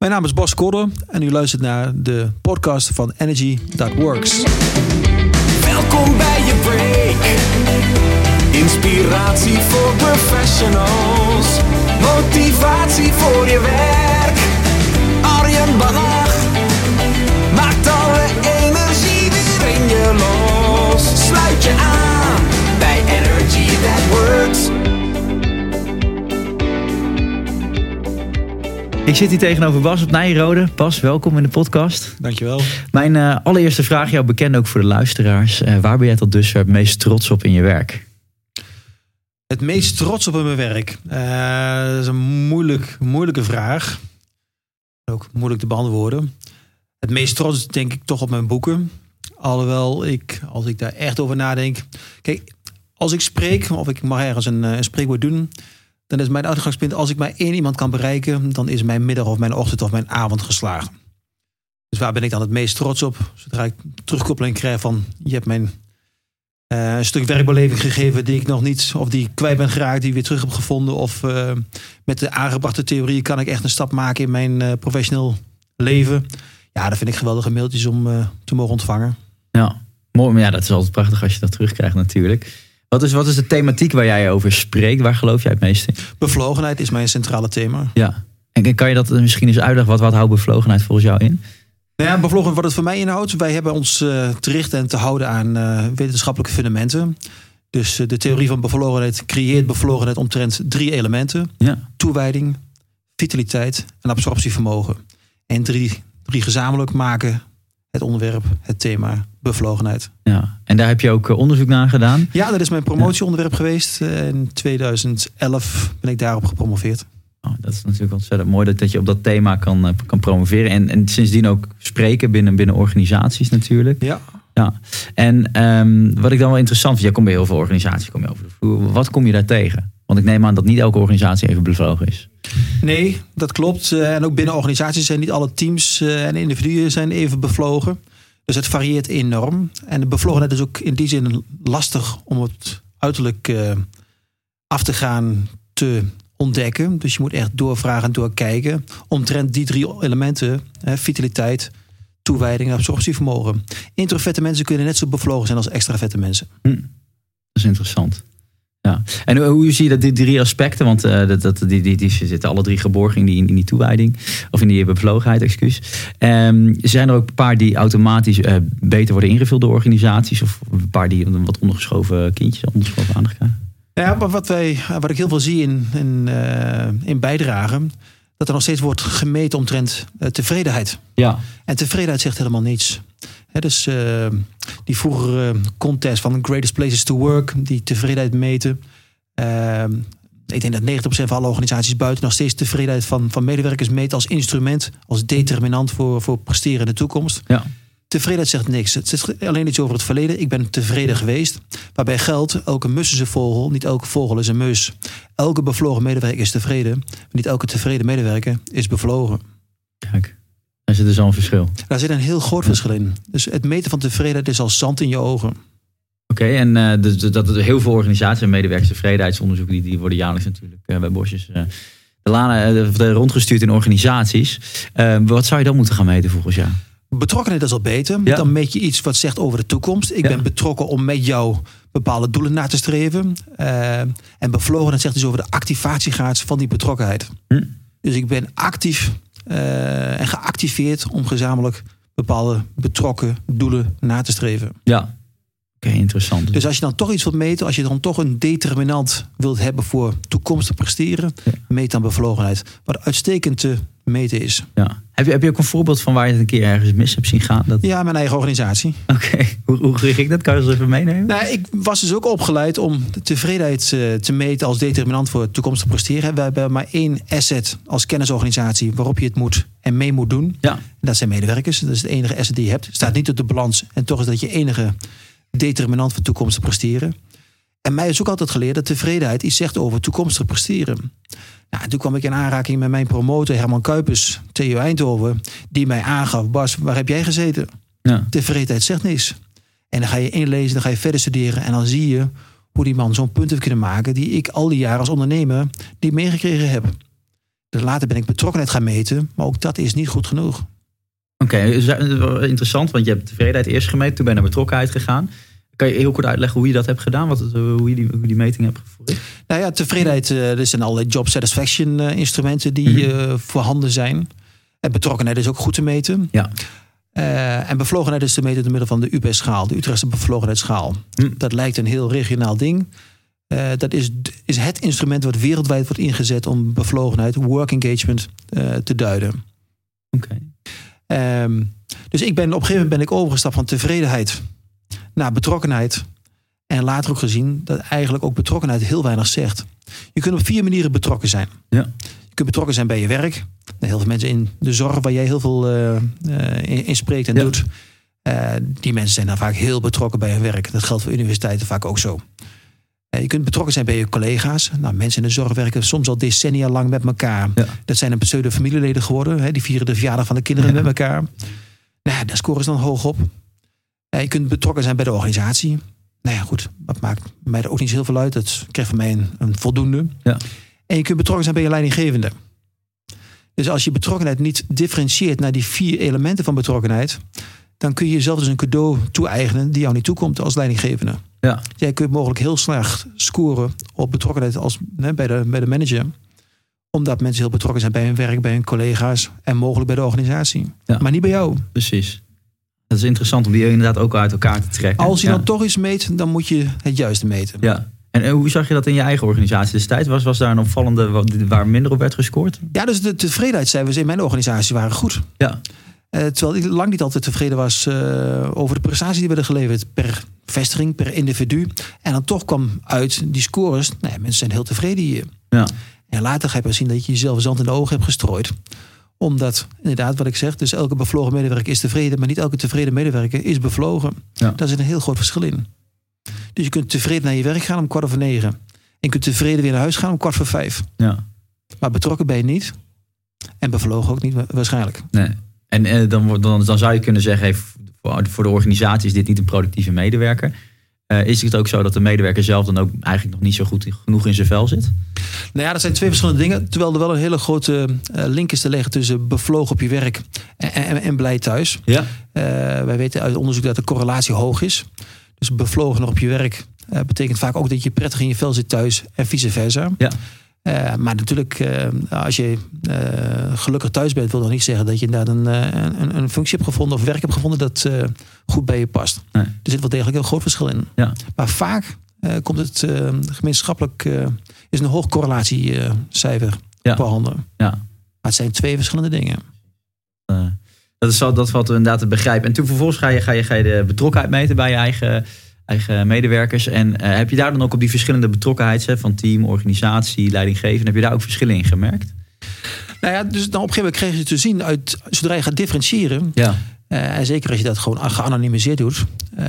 Mijn naam is Bas Kodder en u luistert naar de podcast van Energy That Works. Welkom bij je break. Inspiratie voor professionals. Motivatie voor je werk. Arjen Bannach maakt alle energie weer in je los. Sluit je aan bij Energy That Works. Ik zit hier tegenover Bas op Nijrode. Bas, welkom in de podcast. Dankjewel. Mijn eh, allereerste vraag, jou bekend ook voor de luisteraars. Eh, waar ben jij tot dusver het meest trots op in je werk? Het meest trots op in mijn werk? Eh, dat is een moeilijk, moeilijke vraag. Ook moeilijk te beantwoorden. Het meest trots denk ik toch op mijn boeken. Alhoewel ik, als ik daar echt over nadenk... Kijk, als ik spreek, of ik mag ergens een, een spreekwoord doen... dan is mijn uitgangspunt, als ik maar één iemand kan bereiken... dan is mijn middag of mijn ochtend of mijn avond geslaagd. Dus waar ben ik dan het meest trots op? Zodra ik terugkoppeling krijg van... je hebt mijn eh, een stuk werkbeleving gegeven die ik nog niet, of die ik kwijt ben geraakt, die weer terug heb gevonden. Of eh, met de aangebrachte theorie kan ik echt een stap maken in mijn uh, professioneel leven. Ja, dat vind ik geweldige mailtjes om te mogen ontvangen. Ja, mooi. Maar ja, dat is altijd prachtig als je dat terugkrijgt natuurlijk. Wat is, wat is de thematiek waar jij over spreekt? Waar geloof jij het meest in? Bevlogenheid is mijn centrale thema. Ja. En kan je dat misschien eens uitleggen? Wat, wat houdt bevlogenheid volgens jou in? Nou ja, bevlogen wat het voor mij inhoudt. Wij hebben ons uh, te richten en te houden aan uh, wetenschappelijke fundamenten. Dus uh, de theorie van bevlogenheid creëert bevlogenheid omtrent drie elementen. Ja. Toewijding, vitaliteit en absorptievermogen. En drie, drie gezamenlijk maken het onderwerp, het thema bevlogenheid. Ja. En daar heb je ook onderzoek naar gedaan? Ja, dat is mijn promotieonderwerp geweest. In 2011 ben ik daarop gepromoveerd. Oh, dat is natuurlijk ontzettend mooi dat, dat je op dat thema kan, uh, kan promoveren. En, en sindsdien ook spreken binnen, binnen organisaties natuurlijk. Ja. ja. En um, wat ik dan wel interessant vind, jij komt bij heel veel organisaties kom je over de vloer. Wat kom je daar tegen? Want ik neem aan dat niet elke organisatie even bevlogen is. Nee, dat klopt. Uh, en ook binnen organisaties zijn niet alle teams en individuen zijn even bevlogen. Dus het varieert enorm. En de bevlogenheid is ook in die zin lastig om het uiterlijk af te gaan te ontdekken. Dus je moet echt doorvragen en doorkijken. Omtrent die drie elementen. Hè, vitaliteit, toewijding en absorptievermogen. Introverte mensen kunnen net zo bevlogen zijn als extraverte mensen. Hm. Dat is interessant. Ja. En hoe, hoe zie je dat die drie aspecten? Want uh, dat, dat, die, die, die zitten alle drie geborgen in die, in die toewijding. Of in die bevlogenheid, excuus. Um, zijn er ook een paar die automatisch uh, beter worden ingevuld door organisaties? Of een paar die wat ondergeschoven kindjes, ondergeschoven aandacht krijgen? Ja, maar wat, wij, wat ik heel veel zie in, in, uh, in bijdragen, dat er nog steeds wordt gemeten omtrent tevredenheid. Ja. En tevredenheid zegt helemaal niets. He, dus uh, die vroegere contest van Greatest Places to Work, die tevredenheid meten. ik denk dat 90% van alle organisaties buiten nog steeds tevredenheid van, van medewerkers meten als instrument, als determinant voor, voor presteren in de toekomst. Ja. Tevredenheid zegt niks. Het zegt alleen iets over het verleden. Ik ben tevreden geweest. Waarbij geldt, elke mus is een vogel, niet elke vogel is een mus. Elke bevlogen medewerker is tevreden. Maar niet elke tevreden medewerker is bevlogen. Kijk, daar zit dus al een verschil. Daar zit een heel groot verschil in. Dus het meten van tevredenheid is als zand in je ogen. Oké, okay, en uh, dus, dat er heel veel organisaties en medewerkerstevredenheidsonderzoeken, die, die worden jaarlijks natuurlijk uh, bij Bosjes uh, de, lanen, de, rondgestuurd in organisaties. wat zou je dan moeten gaan meten volgens jou? Betrokkenheid is al beter. Ja. Dan meet je iets wat zegt over de toekomst. Ik ja. ben betrokken om met jou bepaalde doelen na te streven. En bevlogenheid zegt dus over de activatiegraad van die betrokkenheid. Hm. Dus ik ben actief en geactiveerd om gezamenlijk bepaalde betrokken doelen na te streven. Ja, oké, okay, interessant. Dus als je dan toch iets wilt meten, als je dan toch een determinant wilt hebben voor toekomstig presteren, ja. meet dan bevlogenheid. Wat uitstekend te meten is. Ja. Heb, je, heb je ook een voorbeeld van waar je het een keer ergens mis hebt zien gaan? Dat... Ja, mijn eigen organisatie. Oké, okay. hoe, hoe ging dat? Kan je eens even meenemen? Nou, ik was dus ook opgeleid om de tevredenheid uh, te meten als determinant voor toekomstig presteren. We hebben maar één asset als kennisorganisatie waarop je het moet en mee moet doen. Ja. Dat zijn medewerkers. Dat is het enige asset die je hebt. Staat niet op de balans. En toch is dat je enige determinant voor toekomstig presteren. En mij is ook altijd geleerd dat tevredenheid iets zegt over toekomstig presteren. Nou, toen kwam ik in aanraking met mijn promotor Herman Kuipers, TU Eindhoven, die mij aangaf: Bas, waar heb jij gezeten? Ja. Tevredenheid zegt niks. En dan ga je inlezen, dan ga je verder studeren en dan zie je hoe die man zo'n punt heeft kunnen maken die ik al die jaren als ondernemer niet meegekregen heb. Dus later ben ik betrokkenheid gaan meten, maar ook dat is niet goed genoeg. Oké, interessant, want je hebt tevredenheid eerst gemeten, toen ben je naar betrokkenheid gegaan. Kan je heel kort uitleggen hoe je dat hebt gedaan, wat, het, eh, hoe, je die, hoe je die meting hebt gevoerd? Nou ja, tevredenheid, eh, er zijn allerlei job satisfaction eh, instrumenten die Mhm. voorhanden zijn. En betrokkenheid is ook goed te meten. Ja. En bevlogenheid is te meten door middel van de UP-schaal, de Utrechtse bevlogenheidsschaal. Hm. Dat lijkt een heel regionaal ding. Dat is, is het instrument wat wereldwijd wordt ingezet om bevlogenheid, work engagement, te duiden. Oké. Ehm, dus ik ben, op een gegeven moment ben ik overgestapt van tevredenheid naar betrokkenheid. En later ook gezien dat eigenlijk ook betrokkenheid heel weinig zegt. Je kunt op vier manieren betrokken zijn. Ja. Je kunt betrokken zijn bij je werk. Nou, Heel veel mensen in de zorg waar jij heel veel eh, in, in spreekt en Ja. doet. Eh, die mensen zijn dan vaak heel betrokken bij hun werk. Dat geldt voor universiteiten vaak ook zo. Je kunt betrokken zijn bij je collega's. Nou, mensen in de zorg werken soms al decennia lang met elkaar. Ja. Dat zijn een pseudo familieleden geworden. Hè? Die vieren de verjaardag van de kinderen Ja. met elkaar. Nou, daar scoren ze dan hoog op. Je kunt betrokken zijn bij de organisatie. Nou ja, goed, dat maakt mij er ook niet zo heel veel uit. Dat krijgt van mij een, een voldoende. Ja. En je kunt betrokken zijn bij je leidinggevende. Dus als je betrokkenheid niet differentieert naar die vier elementen van betrokkenheid, dan kun je jezelf dus een cadeau toe-eigenen die jou niet toekomt als leidinggevende. Ja. Jij kunt mogelijk heel slecht scoren op betrokkenheid als, hè, bij, de, bij de manager. Omdat mensen heel betrokken zijn bij hun werk, bij hun collega's en mogelijk bij de organisatie. Ja. Maar niet bij jou. Precies. Dat is interessant om die inderdaad ook uit elkaar te trekken. Als je ja. dan toch iets meet, dan moet je het juiste meten. Ja. En eh, hoe zag je dat in je eigen organisatie destijds? Was, was daar een opvallende wa- waar minder op werd gescoord? Ja, dus de tevredenheidscijfers in mijn organisatie waren goed. Ja. Eh, terwijl ik lang niet altijd tevreden was eh, over de prestaties die werden geleverd per vestiging, per individu. En dan toch kwam uit die scores. Nou ja, mensen zijn heel tevreden hier. Ja. En later ga je pas zien dat je jezelf zand in de ogen hebt gestrooid. Omdat, inderdaad, wat ik zeg, dus elke bevlogen medewerker is tevreden, maar niet elke tevreden medewerker is bevlogen. Ja. Daar zit een heel groot verschil in. Dus je kunt tevreden naar je werk gaan om kwart over negen. En je kunt tevreden weer naar huis gaan om kwart voor vijf. Ja. Maar betrokken ben je niet. En bevlogen ook niet, wa- waarschijnlijk. Nee. En eh, dan, dan, dan zou je kunnen zeggen, hey, voor de organisatie is dit niet een productieve medewerker. Eh, is het ook zo dat de medewerker zelf dan ook eigenlijk nog niet zo goed genoeg in zijn vel zit? Nou ja, dat zijn twee verschillende dingen. Terwijl er wel een hele grote eh, link is te leggen tussen bevlogen op je werk en, en, en blij thuis. Ja. Eh, wij weten uit onderzoek dat de correlatie hoog is. Dus bevlogen nog op je werk betekent vaak ook dat je prettig in je vel zit thuis en vice versa. Ja. Eh, maar natuurlijk, eh, als je eh, gelukkig thuis bent, wil dat niet zeggen dat je inderdaad een, een, een functie hebt gevonden of werk hebt gevonden dat goed bij je past. Nee. Er zit wel degelijk een groot verschil in. Ja. Maar vaak komt het gemeenschappelijk, is een hoog correlatiecijfer Ja. voorhanden. Ja. Maar het zijn twee verschillende dingen. Dat, is, dat valt inderdaad te begrijpen. En toen vervolgens ga je, ga je, ga je de betrokkenheid meten bij je eigen, eigen medewerkers. En eh, heb je daar dan ook op die verschillende betrokkenheid hè, van team, organisatie, leidinggeven, heb je daar ook verschillen in gemerkt? Nou ja, dus dan op een gegeven moment kreeg je te zien uit, zodra je gaat differentiëren, Ja. eh, en zeker als je dat gewoon geanonimiseerd doet, eh,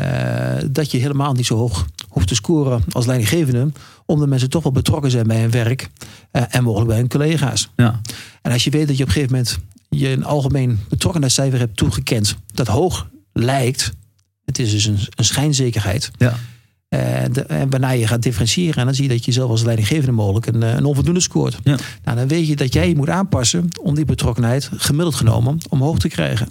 dat je helemaal niet zo hoog hoeft te scoren als leidinggevende, omdat mensen toch wel betrokken zijn bij hun werk en mogelijk bij hun collega's. Ja. En als je weet dat je op een gegeven moment je een algemeen betrokkenheidscijfer hebt toegekend dat hoog lijkt, het is dus een, een schijnzekerheid. Ja. Eh, de- en waarna je gaat differentiëren, en dan zie je dat je zelf als leidinggevende mogelijk een, eh, een onvoldoende scoort. Ja. Nou, dan weet je dat jij je moet aanpassen om die betrokkenheid gemiddeld genomen omhoog te krijgen.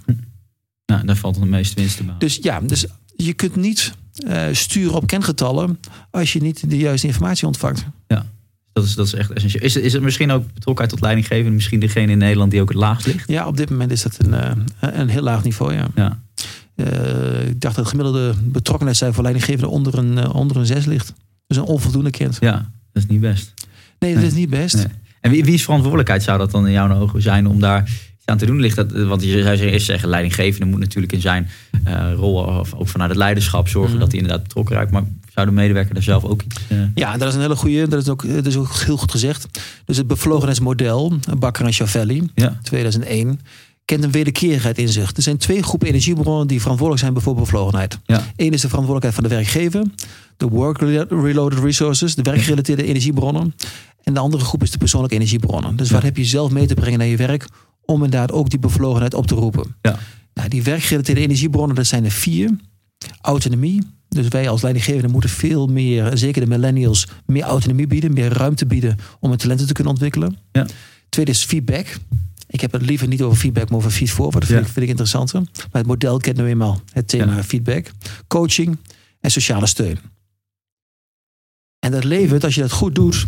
Nou, daar valt de meeste winst te behalen. Dus ja, dus je kunt niet eh, sturen op kengetallen als je niet de juiste informatie ontvangt. Dat is, dat is echt essentieel. Is, het- is het misschien ook betrokkenheid tot leidinggevende, misschien degene in Nederland die ook het laagst ligt? Ja, op dit moment is dat een, eh, een heel laag niveau. Ja. Ja. Eh, ik dacht dat het gemiddelde betrokkenheidscijfer voor leidinggevende onder een, eh, onder een 6 ligt. Dus een onvoldoende kent. Ja, dat is niet best. Nee, dat Nee. is niet best. Nee. En wie, wie is verantwoordelijkheid zou dat dan in jouw ogen zijn om daar iets aan te doen? Ligt dat, want je zou eerst zeggen, leidinggevende moet natuurlijk in zijn eh, rol, of ook vanuit het leiderschap, zorgen Mhm. dat hij inderdaad betrokken raakt. Maar zou de medewerker daar zelf ook iets... Ja, dat is een hele goede. Dat is ook, dat is ook heel goed gezegd. Dus het bevlogenheidsmodel, Bakker en Chavelli, ja, 2001, kent een wederkerigheid in zich. Er zijn twee groepen energiebronnen die verantwoordelijk zijn voor bevlogenheid. ja, Eén is de verantwoordelijkheid van de werkgever, de work-related resources, de werkgerelateerde energiebronnen. En de andere groep is de persoonlijke energiebronnen. Dus wat Ja. heb je zelf mee te brengen naar je werk om inderdaad ook die bevlogenheid op te roepen? Ja. Nou, die werkgerelateerde energiebronnen, dat zijn er vier. Autonomie. Dus wij als leidinggevende moeten veel meer, zeker de millennials, meer autonomie bieden, meer ruimte bieden om hun talenten te kunnen ontwikkelen. Ja. Tweede is feedback. Ik heb het liever niet over feedback, maar over feedforward. Dat vind, Ja. ik, vind ik interessanter. Maar het model kent nu eenmaal het thema Ja. feedback. Coaching en sociale steun. En dat levert, als je dat goed doet,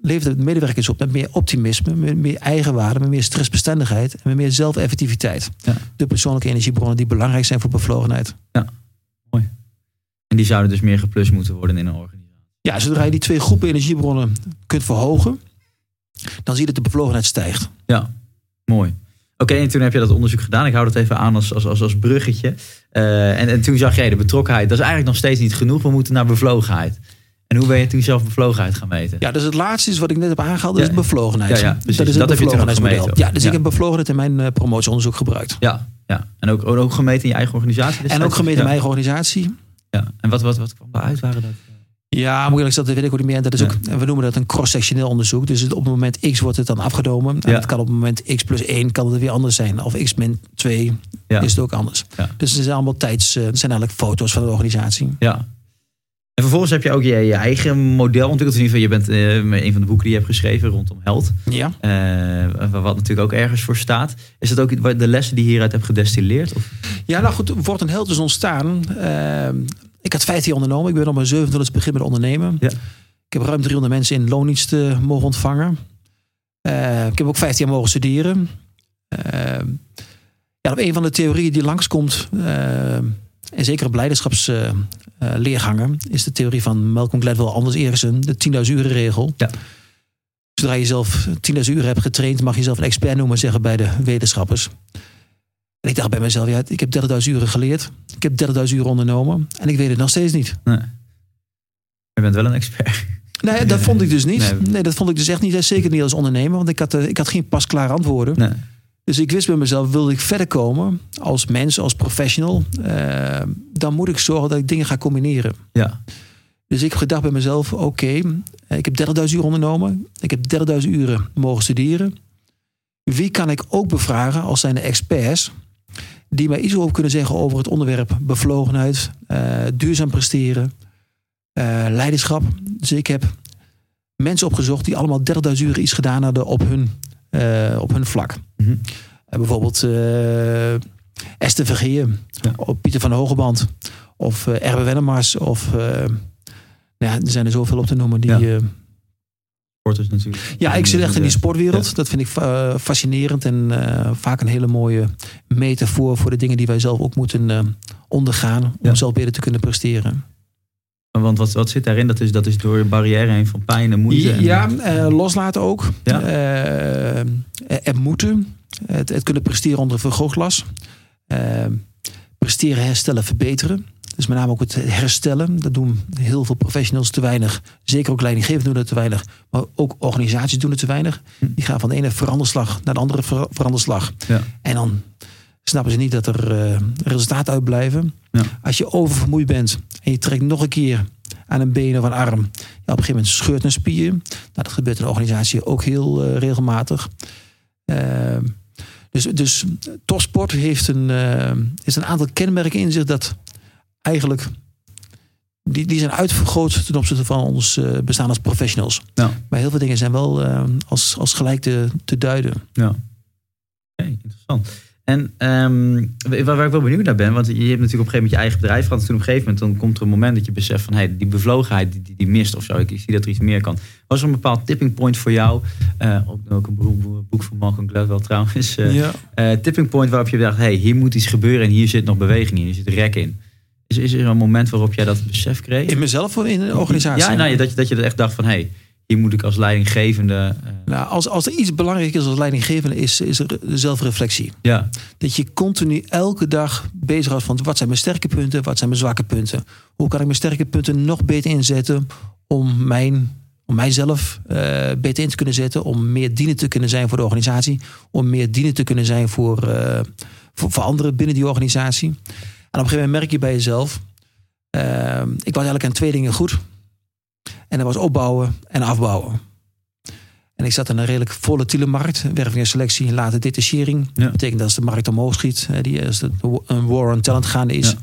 levert het medewerkers op met meer optimisme, met meer eigenwaarde, met meer stressbestendigheid en met meer zelfeffectiviteit. Ja. De persoonlijke energiebronnen die belangrijk zijn voor bevlogenheid. En die zouden dus meer geplust moeten worden in een organisatie. Ja, zodra je die twee groepen energiebronnen kunt verhogen, dan zie je dat de bevlogenheid stijgt. Ja, mooi. Oké, en toen heb je dat onderzoek gedaan. Ik hou dat even aan als, als, als, als bruggetje. Eh, en, en toen zag jij de betrokkenheid. Dat is eigenlijk nog steeds niet genoeg. We moeten naar bevlogenheid. En hoe ben je toen zelf bevlogenheid gaan meten? Ja, dus het laatste is wat ik net heb aangehaald, dat Ja. is bevlogenheid. Ja, ja, precies. Dat is Dat het heb je toen ook bevlogenheidsmodel. Ja, dus ik heb bevlogenheid in mijn eh, promotieonderzoek gebruikt. Ja, ja. En ook, ook gemeten in je eigen organisatie? En ook gemeten in mijn eigen organisatie. Ja. En wat, wat, wat kwam daaruit? Waren dat? Ja, moet eerlijk zeggen, dat weet ik ook niet meer. En dat is ook, we noemen dat een cross-sectioneel onderzoek. Dus op het moment X wordt het dan afgenomen. En het kan op het moment X plus 1 kan het weer anders zijn. Of X min 2 Ja. is het ook anders. Dus het zijn allemaal tijds, eh, het zijn eigenlijk foto's van de organisatie. Ja. En vervolgens heb je ook je, je eigen model ontwikkeld. In ieder geval, je bent eh, een van de boeken die je hebt geschreven rondom held. Ja. Eh, wat natuurlijk ook ergens voor staat. Is dat ook de lessen die je hieruit hebt gedestilleerd? Of? Ja, nou goed, wordt een held dus ontstaan. Uh, ik had 15 jaar ondernomen. Ik ben op mijn 27 begin met ondernemen. Ja. Ik heb ruim 300 mensen in loondienst eh, mogen ontvangen. Uh, ik heb ook 15 jaar mogen studeren. Uh, ja, op een van de theorieën die langskomt, uh, en zeker op leiderschapsleergangen, is de theorie van Malcolm Gladwell, Anders Eriksen, de 10.000 uren regel. Ja. Zodra je zelf 10.000 uren hebt getraind, mag je zelf een expert noemen, zeggen bij de wetenschappers. En ik dacht bij mezelf, ja, ik heb 30.000 uren geleerd. Ik heb 30.000 uren ondernomen. En ik weet het nog steeds niet. Nee. Je bent wel een expert. Nee, dat vond ik dus niet. Nee. Dat vond ik dus echt niet. Zeker niet als ondernemer. Want ik had, uh, ik had geen pasklaar antwoorden. Nee. Dus ik wist bij mezelf, wilde ik verder komen als mens, als professional. Uh, dan moet ik zorgen dat ik dingen ga combineren. Ja. Dus ik heb gedacht bij mezelf, oké, okay, ik heb 30.000 uur ondernomen. Ik heb 30.000 uren mogen studeren. Wie kan ik ook bevragen als zijn de experts die mij iets over kunnen zeggen over het onderwerp bevlogenheid, uh, duurzaam presteren, uh, leiderschap. Dus ik heb mensen opgezocht die allemaal 30.000 uur iets gedaan hadden op hun, uh, op hun vlak. Mm -hmm. bijvoorbeeld Esther Vergeer, ja. of Pieter van Hogeband, of Erbe Wennemars, of ja, er zijn er zoveel op te noemen die. Ja. Sporters natuurlijk. Ja, ik zit echt in die sportwereld. Ja. Dat vind ik uh, fascinerend en uh, vaak een hele mooie metafoor voor de dingen die wij zelf ook moeten uh, ondergaan om ja. zelf beter te kunnen presteren. Want wat, wat zit daarin? Dat is, dat is door een barrière heen van pijn en moeite. En... Ja, loslaten ook. Ja. Er moeten. Het, het, kunnen presteren onder vergrootglas. Uh, presteren, herstellen, verbeteren. Dus met name ook het herstellen. Dat doen heel veel professionals te weinig. Zeker ook leidinggevenden doen het te weinig. Maar ook organisaties doen het te weinig. Die gaan van de ene veranderslag naar de andere ver veranderslag. Ja. En dan snappen ze niet dat er uh, resultaten uitblijven. Ja. Als je oververmoeid bent en je trekt nog een keer aan een been of een arm. Ja, op een gegeven moment scheurt een spier. Nou, dat gebeurt in de organisatie ook heel uh, regelmatig. Uh, dus, dus topsport heeft een, uh, is een aantal kenmerken in zich dat eigenlijk die, die zijn uitvergroot ten opzichte van ons uh, bestaan als professionals. Ja. Maar heel veel dingen zijn wel uh, als, als gelijk te, te duiden. Ja. Oké, okay, interessant. En um, waar, waar ik wel benieuwd naar ben, want je hebt natuurlijk op een gegeven moment je eigen bedrijf gehad. En toen op een gegeven moment dan komt er een moment dat je beseft van hey, die bevlogenheid die, die, die mist of zo. Ik, ik, zie dat er iets meer kan. Was er een bepaald tipping point voor jou? Uh, ook, een boek van Malcolm Gladwell trouwens. Ja. tipping point waarop je dacht, hey, hier moet iets gebeuren en hier zit nog beweging in, hier zit rek in. Is, is er een moment waarop jij dat besef kreeg? In mezelf of in een organisatie? Ja, nou, dat, je, dat je echt dacht van hey, hier moet ik als leidinggevende. Uh... Nou, als, als er iets belangrijk is als leidinggevende, is, is er zelfreflectie. Ja. Dat je continu elke dag bezighoudt van wat zijn mijn sterke punten, wat zijn mijn zwakke punten. Hoe kan ik mijn sterke punten nog beter inzetten om mijn. Om mijzelf uh, beter in te kunnen zetten. Om meer dienen te kunnen zijn voor de organisatie. Om meer dienen te kunnen zijn voor, uh, voor, voor anderen binnen die organisatie. Een gegeven moment merk je bij jezelf. Uh, ik was eigenlijk aan twee dingen goed. En dat was opbouwen en afbouwen. En ik zat in een redelijk volatiele markt. Werving en selectie, later detachering. Ja. Dat betekent dat als de markt omhoog schiet, die, als een war on talent gaande is. Ja.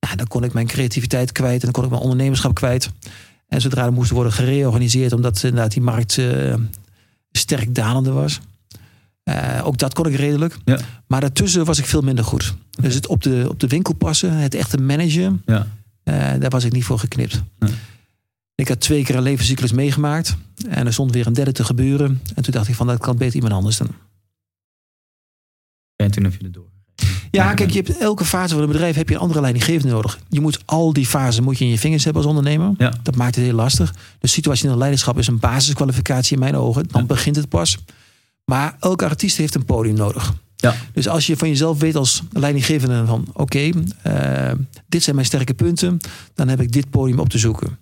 Nou, dan kon ik mijn creativiteit kwijt en dan kon ik mijn ondernemerschap kwijt. En zodra er moest worden gereorganiseerd, omdat inderdaad die markt uh, sterk dalende was. Eh, ook dat kon ik redelijk. Ja. Maar daartussen was ik veel minder goed. Dus het op de, op de winkel passen, het echte managen, Ja. eh, daar was ik niet voor geknipt. Ik had twee keer een levenscyclus meegemaakt. En er stond weer een derde te gebeuren. En toen dacht ik van, dat kan beter iemand anders doen. En toen heb je het door. Ja, kijk, je hebt elke fase van een bedrijf heb je een andere leidinggevende nodig. Je moet al die fasen moet je in je vingers hebben als ondernemer. Ja. Dat maakt het heel lastig. Dus situationeel leiderschap is een basiskwalificatie in mijn ogen. Dan begint het pas. Maar elke artiest heeft een podium nodig. Ja. Dus als je van jezelf weet als leidinggevende van oké, eh, dit zijn mijn sterke punten, dan heb ik dit podium op te zoeken.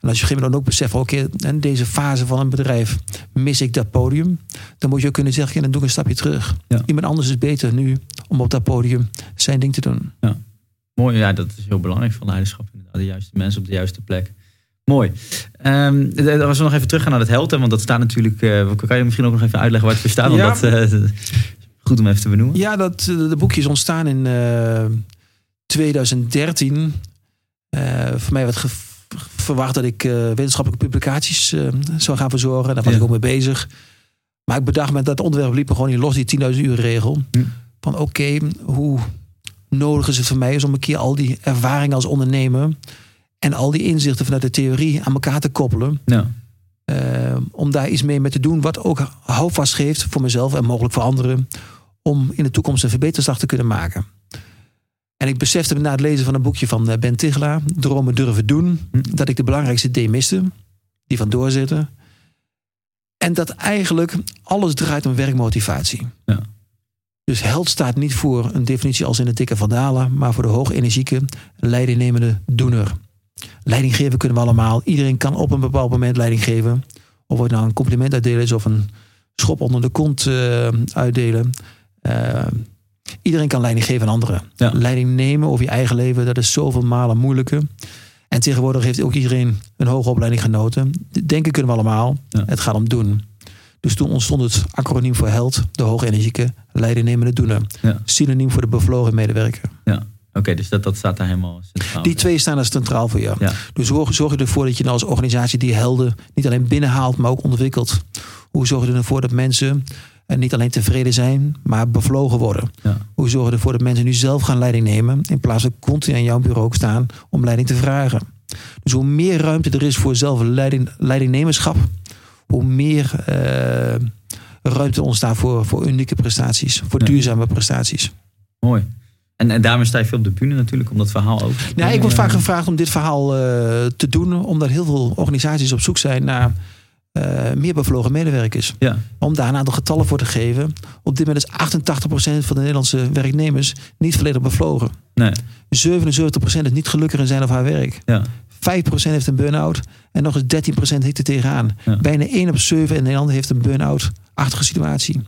En als je op een gegeven moment ook beseft, oké, in deze fase van een bedrijf mis ik dat podium, dan moet je ook kunnen zeggen, ja, dan doe ik een stapje terug. Ja. Iemand anders is beter nu om op dat podium zijn ding te doen. Mooi, ja, dat is heel belangrijk van leiderschap. Inderdaad, de juiste mensen op de juiste plek. Mooi. D- als we nog even teruggaan naar het helden, want dat staat natuurlijk. eh, kan je misschien ook nog even uitleggen waar het voor staat? Want Ja. dat, eh, goed om even te benoemen. Ja, dat, eh, de boekje is ontstaan in eh, 2013. Eh, voor mij werd verwacht dat ik wetenschappelijke publicaties zou gaan verzorgen. Daar was Ja. ik ook mee bezig. Maar ik bedacht met dat onderwerp liep me gewoon los, die 10.000 uur regel. Hm. Van oké, hoe nodig is het voor mij is om een keer al die ervaring als ondernemer en al die inzichten vanuit de theorie aan elkaar te koppelen. Ja. Eh, om daar iets mee mee te doen wat ook houvast geeft voor mezelf en mogelijk voor anderen. Om in de toekomst een verbeterslag te kunnen maken. En ik besefte na het lezen van een boekje van eh, Ben Tigelaar, Dromen durven doen, Hm. dat ik de belangrijkste D miste. Die van doorzetten. En dat eigenlijk alles draait om werkmotivatie. Ja. Dus held staat niet voor een definitie als in de dikke vandalen, maar voor de hoogenergieke, leidingnemende doener. Leiding geven kunnen we allemaal. Iedereen kan op een bepaald moment leiding geven. Of het nou een compliment uitdelen is of een schop onder de kont eh, uitdelen. Eh, iedereen kan leiding geven aan anderen. Ja. Leiding nemen over je eigen leven, dat is zoveel malen moeilijker. En tegenwoordig heeft ook iedereen een hoge opleiding genoten. Denken kunnen we allemaal. Ja. Het gaat om doen. Dus toen ontstond het acroniem voor HELD, de hogenergieke leidingnemende doener. Ja. Synoniem voor de bevlogen medewerker. Oké, dus dat, dat staat daar helemaal centraal. Die twee staan er centraal voor jou. Ja. Dus zorg, zorg ervoor dat je nou als organisatie die helden niet alleen binnenhaalt, maar ook ontwikkelt. Hoe zorg je ervoor dat mensen eh, niet alleen tevreden zijn, maar bevlogen worden? Ja. Hoe zorg je ervoor dat mensen nu zelf gaan leiding nemen, in plaats van continu aan jouw bureau staan om leiding te vragen? Dus hoe meer ruimte er is voor zelf leiding, leidingnemerschap, hoe meer eh, ruimte ontstaat voor, voor unieke prestaties, voor Ja. duurzame prestaties. Mooi. En, en daarmee sta je veel op de bühne natuurlijk, om dat verhaal ook. Ja, ik word Eh, vaak gevraagd om dit verhaal eh, te doen, omdat heel veel organisaties op zoek zijn naar eh, meer bevlogen medewerkers. Ja, Om daar een aantal getallen voor te geven. Op dit moment is 88% van de Nederlandse werknemers niet volledig bevlogen. nee. 77% is niet gelukkig in zijn of haar werk. Ja, 5% heeft een burn-out. En nog eens 13% hikt er tegenaan. Ja. Bijna 1 op 7 in Nederland heeft een burn-out-achtige situatie.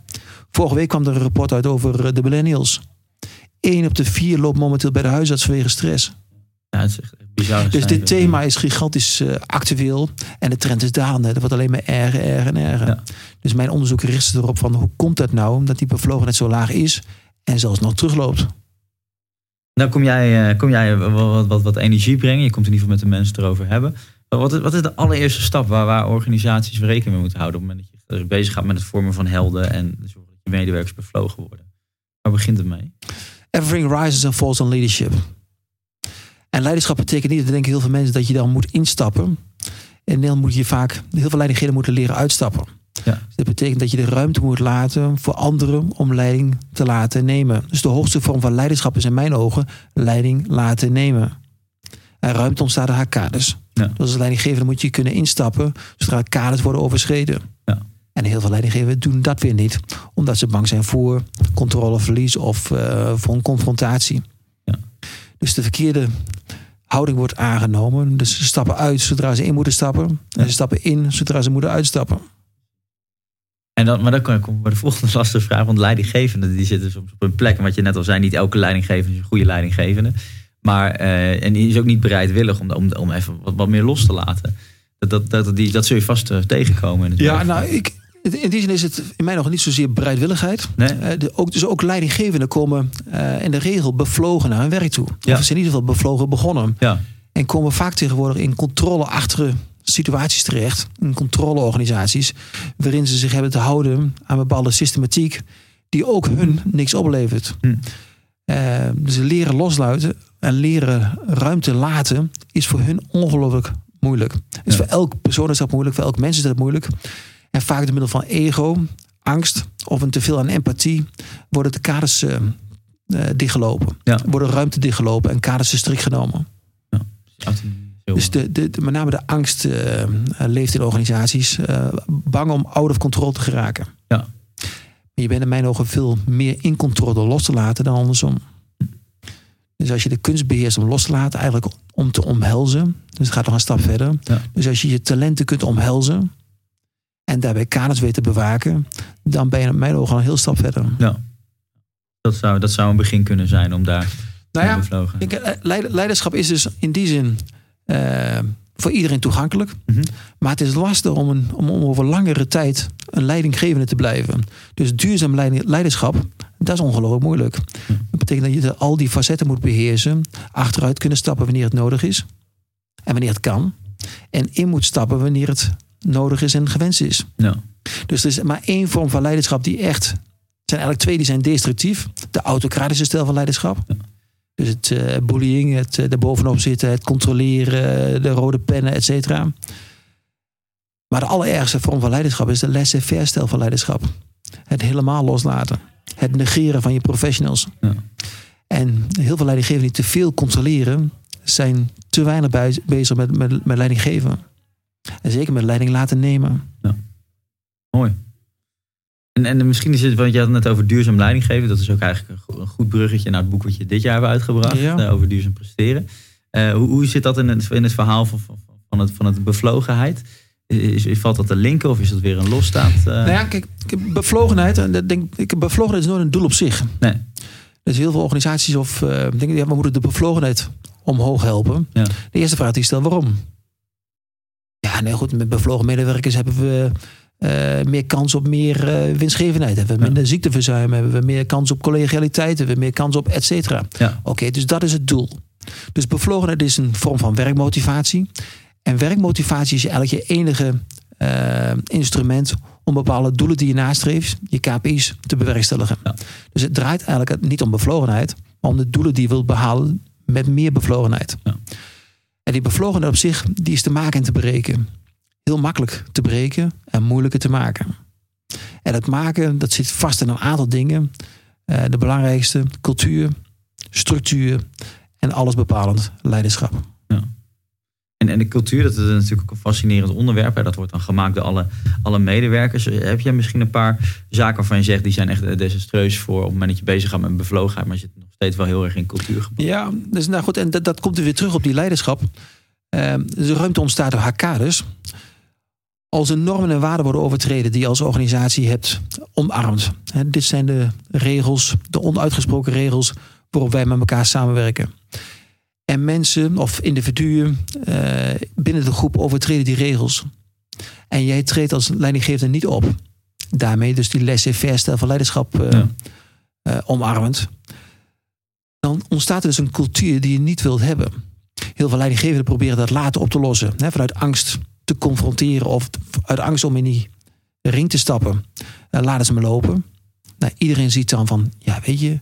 Vorige week kwam er een rapport uit over eh, de millennials. 1 op de 4 loopt momenteel bij de huisarts vanwege stress. ja het is echt bizar. Dus dit thema is gigantisch eh, actueel. En de trend is dalende. Dat wordt alleen maar erger, erger en erger. Ja. Dus mijn onderzoek richt zich erop van hoe komt dat nou? Dat die bevlogenheid zo laag is. En zelfs nog terugloopt. Nou kom jij, eh, kom jij wat, wat, wat, wat energie brengen. Je komt in ieder geval met de mensen erover hebben. Wat is, wat is de allereerste stap waar, waar organisaties rekening mee moeten houden op het moment dat je bezig gaat met het vormen van helden en zorgen dat je medewerkers bevlogen worden? Waar begint het mee? Everything rises and falls on leadership. En leiderschap betekent niet, dat denken heel veel mensen, dat je dan moet instappen. In Nederland moet je vaak, heel veel leidinggevenden moeten leren uitstappen. Ja. Dus dat betekent dat je de ruimte moet laten voor anderen om leiding te laten nemen. Dus de hoogste vorm van leiderschap is in mijn ogen leiding laten nemen. En ruimte ontstaat door haar kaders. Ja. Dus als leidinggevende moet je kunnen instappen zodra kaders worden overschreden. En heel veel leidinggevenden doen dat weer niet. Omdat ze bang zijn voor controleverlies of eh, voor een confrontatie. Ja. Dus de verkeerde houding wordt aangenomen. Dus ze stappen uit zodra ze in moeten stappen. En ze stappen in zodra ze moeten uitstappen. En dan, maar dan kom ik bij de volgende lastige vraag. Want leidinggevenden die zitten soms op een plek. Wat je net al zei, niet elke leidinggevende is een goede leidinggevende. Maar, eh, en die is ook niet bereidwillig om, om, om even wat, wat meer los te laten. Dat, dat, dat, die, dat zul je vast eh, tegenkomen. In het Ja, werk. nou, ik, in die zin is het in mijn ogen niet zozeer bereidwilligheid. Nee? Eh, de, ook, dus ook leidinggevenden komen eh, in de regel bevlogen naar hun werk toe. Ja. Of ze zijn in ieder geval bevlogen begonnen. Ja, En komen vaak tegenwoordig in controleachtige situaties terecht, in controleorganisaties, waarin ze zich hebben te houden aan bepaalde systematiek die ook hun niks oplevert. Hm. Eh, dus leren loslaten en leren ruimte laten is voor hun ongelooflijk moeilijk. Is Ja. voor elk persoon is dat moeilijk, voor elk mens is dat moeilijk. En vaak door middel van ego, angst of een teveel aan empathie worden de kaders eh, dichtgelopen. Ja. Worden ruimte dichtgelopen en kaders strikt genomen. Heel- Dus de, de, de- met name de angst eh, leeft in organisaties. bang om out of control te geraken. Ja. Maar je bent in mijn ogen veel meer in controle door los te laten dan andersom. Dus als je de kunst beheerst om los te laten, eigenlijk om te omhelzen. Dus het gaat nog een stap verder. Ja. Dus als je je talenten kunt omhelzen. En daarbij kaders weet te bewaken. Dan ben je in mijn ogen al een heel stap verder. ja. Dat zou, dat zou een begin kunnen zijn om daar Nou ja, te bevlogen. Kijk, eh, leid- leiderschap is dus in die zin eh, voor iedereen toegankelijk. Mhm. Maar het is lastig om, een, om, om over langere tijd een leidinggevende te blijven. Dus duurzaam leiderschap, dat is ongelooflijk moeilijk. Dat betekent dat je al die facetten moet beheersen. Achteruit kunnen stappen wanneer het nodig is. En wanneer het kan. En in moet stappen wanneer het nodig is en gewenst is. Ja. Dus er is maar één vorm van leiderschap die echt... Zijn eigenlijk twee die zijn destructief. De autocratische stijl van leiderschap. Dus het eh bullying, het bovenop zitten, het controleren, de rode pennen, et cetera. Maar de allerergste vorm van leiderschap is de laissez-faire stijl van leiderschap. Het helemaal loslaten. Het negeren van je professionals. Ja. En heel veel leidinggevenden die te veel controleren, zijn te weinig bezig met, met, met leiding geven. En zeker met leiding laten nemen. Mooi. En, en misschien is het, want je had het net over duurzaam leiding geven. Dat is ook eigenlijk een go- een goed bruggetje naar het boek wat je dit jaar hebt uitgebracht. Ja. eh, over duurzaam presteren. Eh, hoe, hoe zit dat in het, in het verhaal van, van, het, van het bevlogenheid? Is, is- valt dat te linken of is dat weer een losstaand? eh? Nou ja, kijk, bevlogenheid, en denk, ik, bevlogenheid is nooit een doel op zich. Nee. Dus heel veel organisaties of denken, ja, we moeten de bevlogenheid omhoog helpen. Ja. De eerste vraag die ik stel, waarom? Ja, nee, goed, met bevlogen medewerkers hebben we eh, meer kans op meer eh, winstgevendheid. Hebben we Ja. minder ziekteverzuim, hebben we meer kans op collegialiteit, hebben we meer kans op et cetera. Ja. Oké, dus dat is het doel. Dus bevlogenheid is een vorm van werkmotivatie. En werkmotivatie is eigenlijk je enige eh, instrument om bepaalde doelen die je nastreeft, je KPI's, te bewerkstelligen. Ja. Dus het draait eigenlijk niet om bevlogenheid, maar om de doelen die je wilt behalen met meer bevlogenheid. Ja. En die bevlogenheid op zich, die is te maken en te breken. Heel makkelijk te breken en moeilijker te maken. En dat maken, dat zit vast in een aantal dingen. Eh, de belangrijkste, cultuur, structuur en alles bepalend leiderschap. En, de cultuur, dat is natuurlijk ook een fascinerend onderwerp. Hè. Dat wordt dan gemaakt door alle, alle medewerkers. Heb jij misschien een paar zaken waarvan je zegt... die zijn echt eh, desastreus voor op het moment dat je bezig gaat met bevlogenheid... maar je zit nog steeds wel heel erg in cultuurgebied. Ja, dus nou goed, en dat, dat komt er weer terug op die leiderschap. Eh, dus de ruimte ontstaat door hackades. Als er normen en waarden worden overtreden die je als organisatie hebt omarmd. Hè, dit zijn de regels, de onuitgesproken regels waarop wij met elkaar samenwerken. En mensen of individuen eh, binnen de groep overtreden die regels. En jij treedt als leidinggevende niet op. Daarmee dus die laissez-faire stijl van leiderschap Ja. eh, omarmend dan ontstaat er dus een cultuur die je niet wilt hebben. Heel veel leidinggevenden proberen dat later op te lossen. Hè, vanuit angst te confronteren of uit angst om in die ring te stappen. Laten ze me lopen. Nou, iedereen ziet dan van, ja weet je,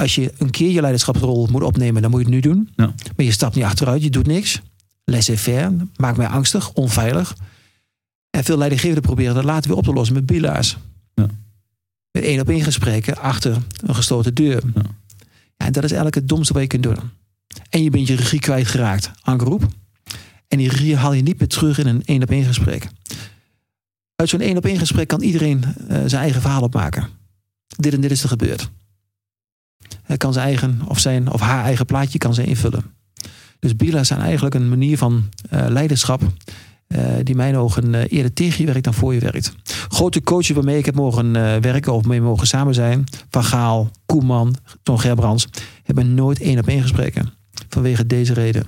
als je een keer je leiderschapsrol moet opnemen, dan moet je het nu doen. Ja. Maar je stapt niet achteruit, je doet niks. Laissez-faire, maakt mij angstig, onveilig. En veel leidinggevenden proberen dat later weer op te lossen met bila's. Ja. Met één op één gesprekken achter een gesloten deur. Ja. En dat is eigenlijk het domste wat je kunt doen. En je bent je regie kwijtgeraakt aan groep. En die regie haal je niet meer terug in een één op één gesprek. Uit zo'n één op één gesprek kan iedereen eh, zijn eigen verhaal opmaken. Dit en dit is er gebeurd. Kan zijn eigen of zijn of haar eigen plaatje kan ze invullen. Dus bila's zijn eigenlijk een manier van eh, leiderschap eh, die mijn ogen eh, eerder tegen je werkt dan voor je werkt. Grote coaches waarmee ik heb mogen werken of mee mogen samen zijn, Van Gaal, Koeman, Ton Gerbrands, hebben nooit één op één gesprekken. Vanwege deze reden.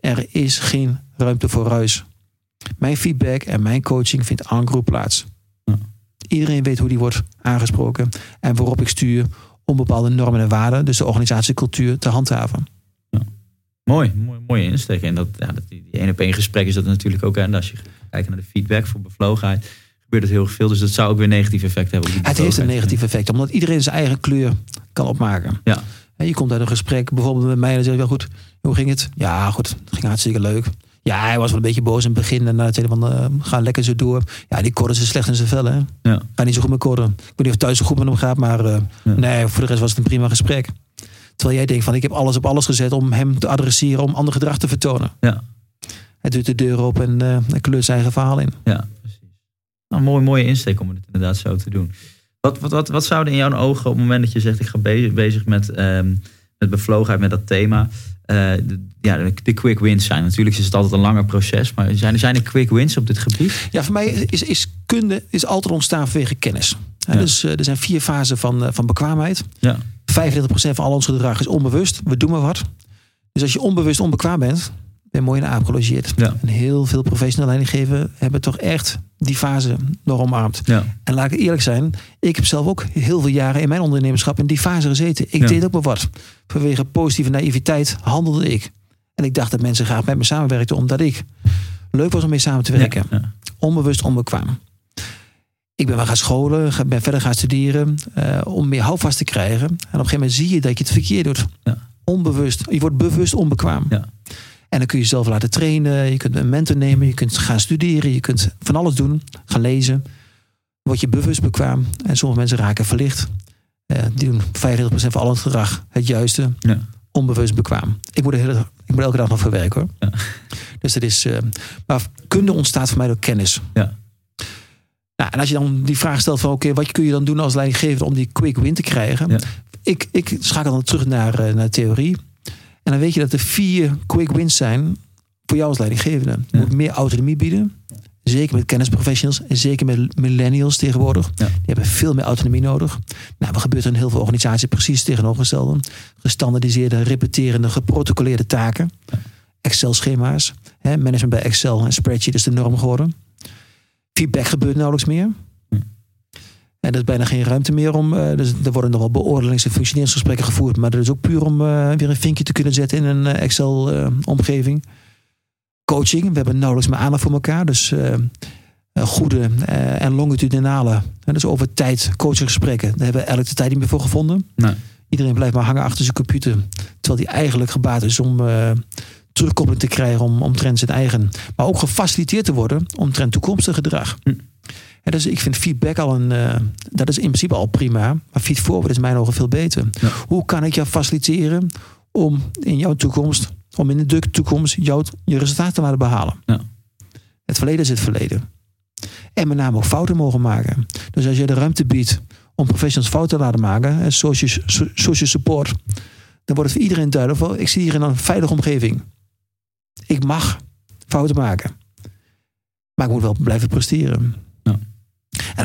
Er is geen ruimte voor ruis. Mijn feedback en mijn coaching vindt aan groep plaats. Ja. Iedereen weet hoe die wordt aangesproken en waarop ik stuur om bepaalde normen en waarden, dus de organisatiecultuur, te handhaven. Mooi, mooi mooie insteek. En dat, ja, dat, die die één op één gesprek is dat natuurlijk ook. En als je kijkt naar de feedback voor bevlogenheid, gebeurt het heel veel. Dus dat zou ook weer negatief effect hebben. op Het heeft een negatief effect, omdat iedereen zijn eigen kleur kan opmaken. Ja, Hè, Je komt uit een gesprek, bijvoorbeeld met mij, en dan zeg je wel goed, hoe ging het? Ja, goed, het ging hartstikke leuk. Ja, hij was wel een beetje boos in het begin. En na het tweede van, eh, ga lekker zo door. Ja, die corden is slecht in zijn vel, hè. ja, Ga niet zo goed met corden. Ik weet niet of thuis zo goed met hem gaat, maar eh, Ja. nee, voor de rest was het een prima gesprek. Terwijl jij denkt van, ik heb alles op alles gezet om hem te adresseren, om ander gedrag te vertonen. ja, Hij doet de deur op en hij kleurt zijn eigen verhaal in. ja, precies. Nou, mooi, mooie insteek om het inderdaad zo te doen. Wat, wat, wat, wat zouden in jouw ogen op het moment dat je zegt, ik ga bezig, bezig met, ehm, met bevlogenheid, met dat thema, de, ja, de, de quick wins zijn? Natuurlijk is het altijd een langer proces, maar zijn, zijn er quick wins op dit gebied? Ja, voor mij is, is kunde is altijd ontstaan vanwege kennis. Ja. Dus eh, er zijn vier fasen van, eh, van bekwaamheid. Ja, 35% van al ons gedrag is onbewust. We doen maar wat. Dus als je onbewust onbekwaam bent, ben mooi in de aap gelogeerd. Ja. En heel veel professionele leidinggeven hebben toch echt die fase nog omarmd. ja, En laat ik eerlijk zijn, ik heb zelf ook heel veel jaren in mijn ondernemerschap in die fase gezeten. Ik Ja. deed ook maar wat. Vanwege positieve naïviteit handelde ik. En ik dacht dat mensen graag met me samenwerkten omdat ik leuk was om mee samen te werken onbewust onbekwaam. Ik ben wel gaan scholen, ben verder gaan studeren eh, om meer houvast te krijgen. En op een gegeven moment zie je dat je het verkeerd doet. Onbewust. Je wordt bewust onbekwaam. Ja. En dan kun je jezelf laten trainen. Je kunt een mentor nemen. Je kunt gaan studeren. Je kunt van alles doen. Gaan lezen. Word je bewust bekwaam. En sommige mensen raken verlicht. Eh, die doen 35% van al het gedrag het juiste. ja. Onbewust bekwaam. Ik moet, er hele, ik moet elke dag nog voor werken hoor. Ja. Dus dat is. eh, maar kunde ontstaat voor mij door kennis. ja. Nou, en als je dan die vraag stelt van oké, wat kun je dan doen als leidinggever om die quick win te krijgen? Ja. Ik, ik schakel dan terug naar, eh, naar theorie. En dan weet je dat er vier quick wins zijn voor jou als leidinggevende. Je Ja. moet meer autonomie bieden. Zeker met kennisprofessionals en zeker met millennials tegenwoordig. Ja. Die hebben veel meer autonomie nodig. Nou, wat gebeurt er in heel veel organisaties precies tegenovergestelde? Gestandardiseerde, repeterende, geprotocoleerde taken. Excel-schema's. Management bij Excel en spreadsheet is de norm geworden. Feedback gebeurt nauwelijks meer. En er is bijna geen ruimte meer om. eh, dus er worden nog wel beoordelings- en functioneringsgesprekken gevoerd. Maar dat is ook puur om eh, weer een vinkje te kunnen zetten in een eh, Excel-omgeving. Coaching, we hebben nauwelijks meer aandacht voor elkaar. Dus goede en longitudinale. Dus over tijd coachinggesprekken. Daar hebben we eigenlijk de tijd niet meer voor gevonden. Nee. Iedereen blijft maar hangen achter zijn computer. Terwijl die eigenlijk gebaat is om terugkoppeling te krijgen om, omtrent zijn eigen. Maar ook gefaciliteerd te worden omtrent toekomstig gedrag. Hm. En dus ik vind feedback al een. eh, dat is in principe al prima. Maar feed forward is in mijn ogen veel beter. Ja. Hoe kan ik jou faciliteren om in jouw toekomst, om in de toekomst jouw, je resultaat te laten behalen? Ja. Het verleden is het verleden. En met name ook fouten mogen maken. Dus als je de ruimte biedt om professionals fouten te laten maken, so- social support, dan wordt het voor iedereen duidelijk: van, ik zit hier in een veilige omgeving. Ik mag fouten maken. Maar ik moet wel blijven presteren.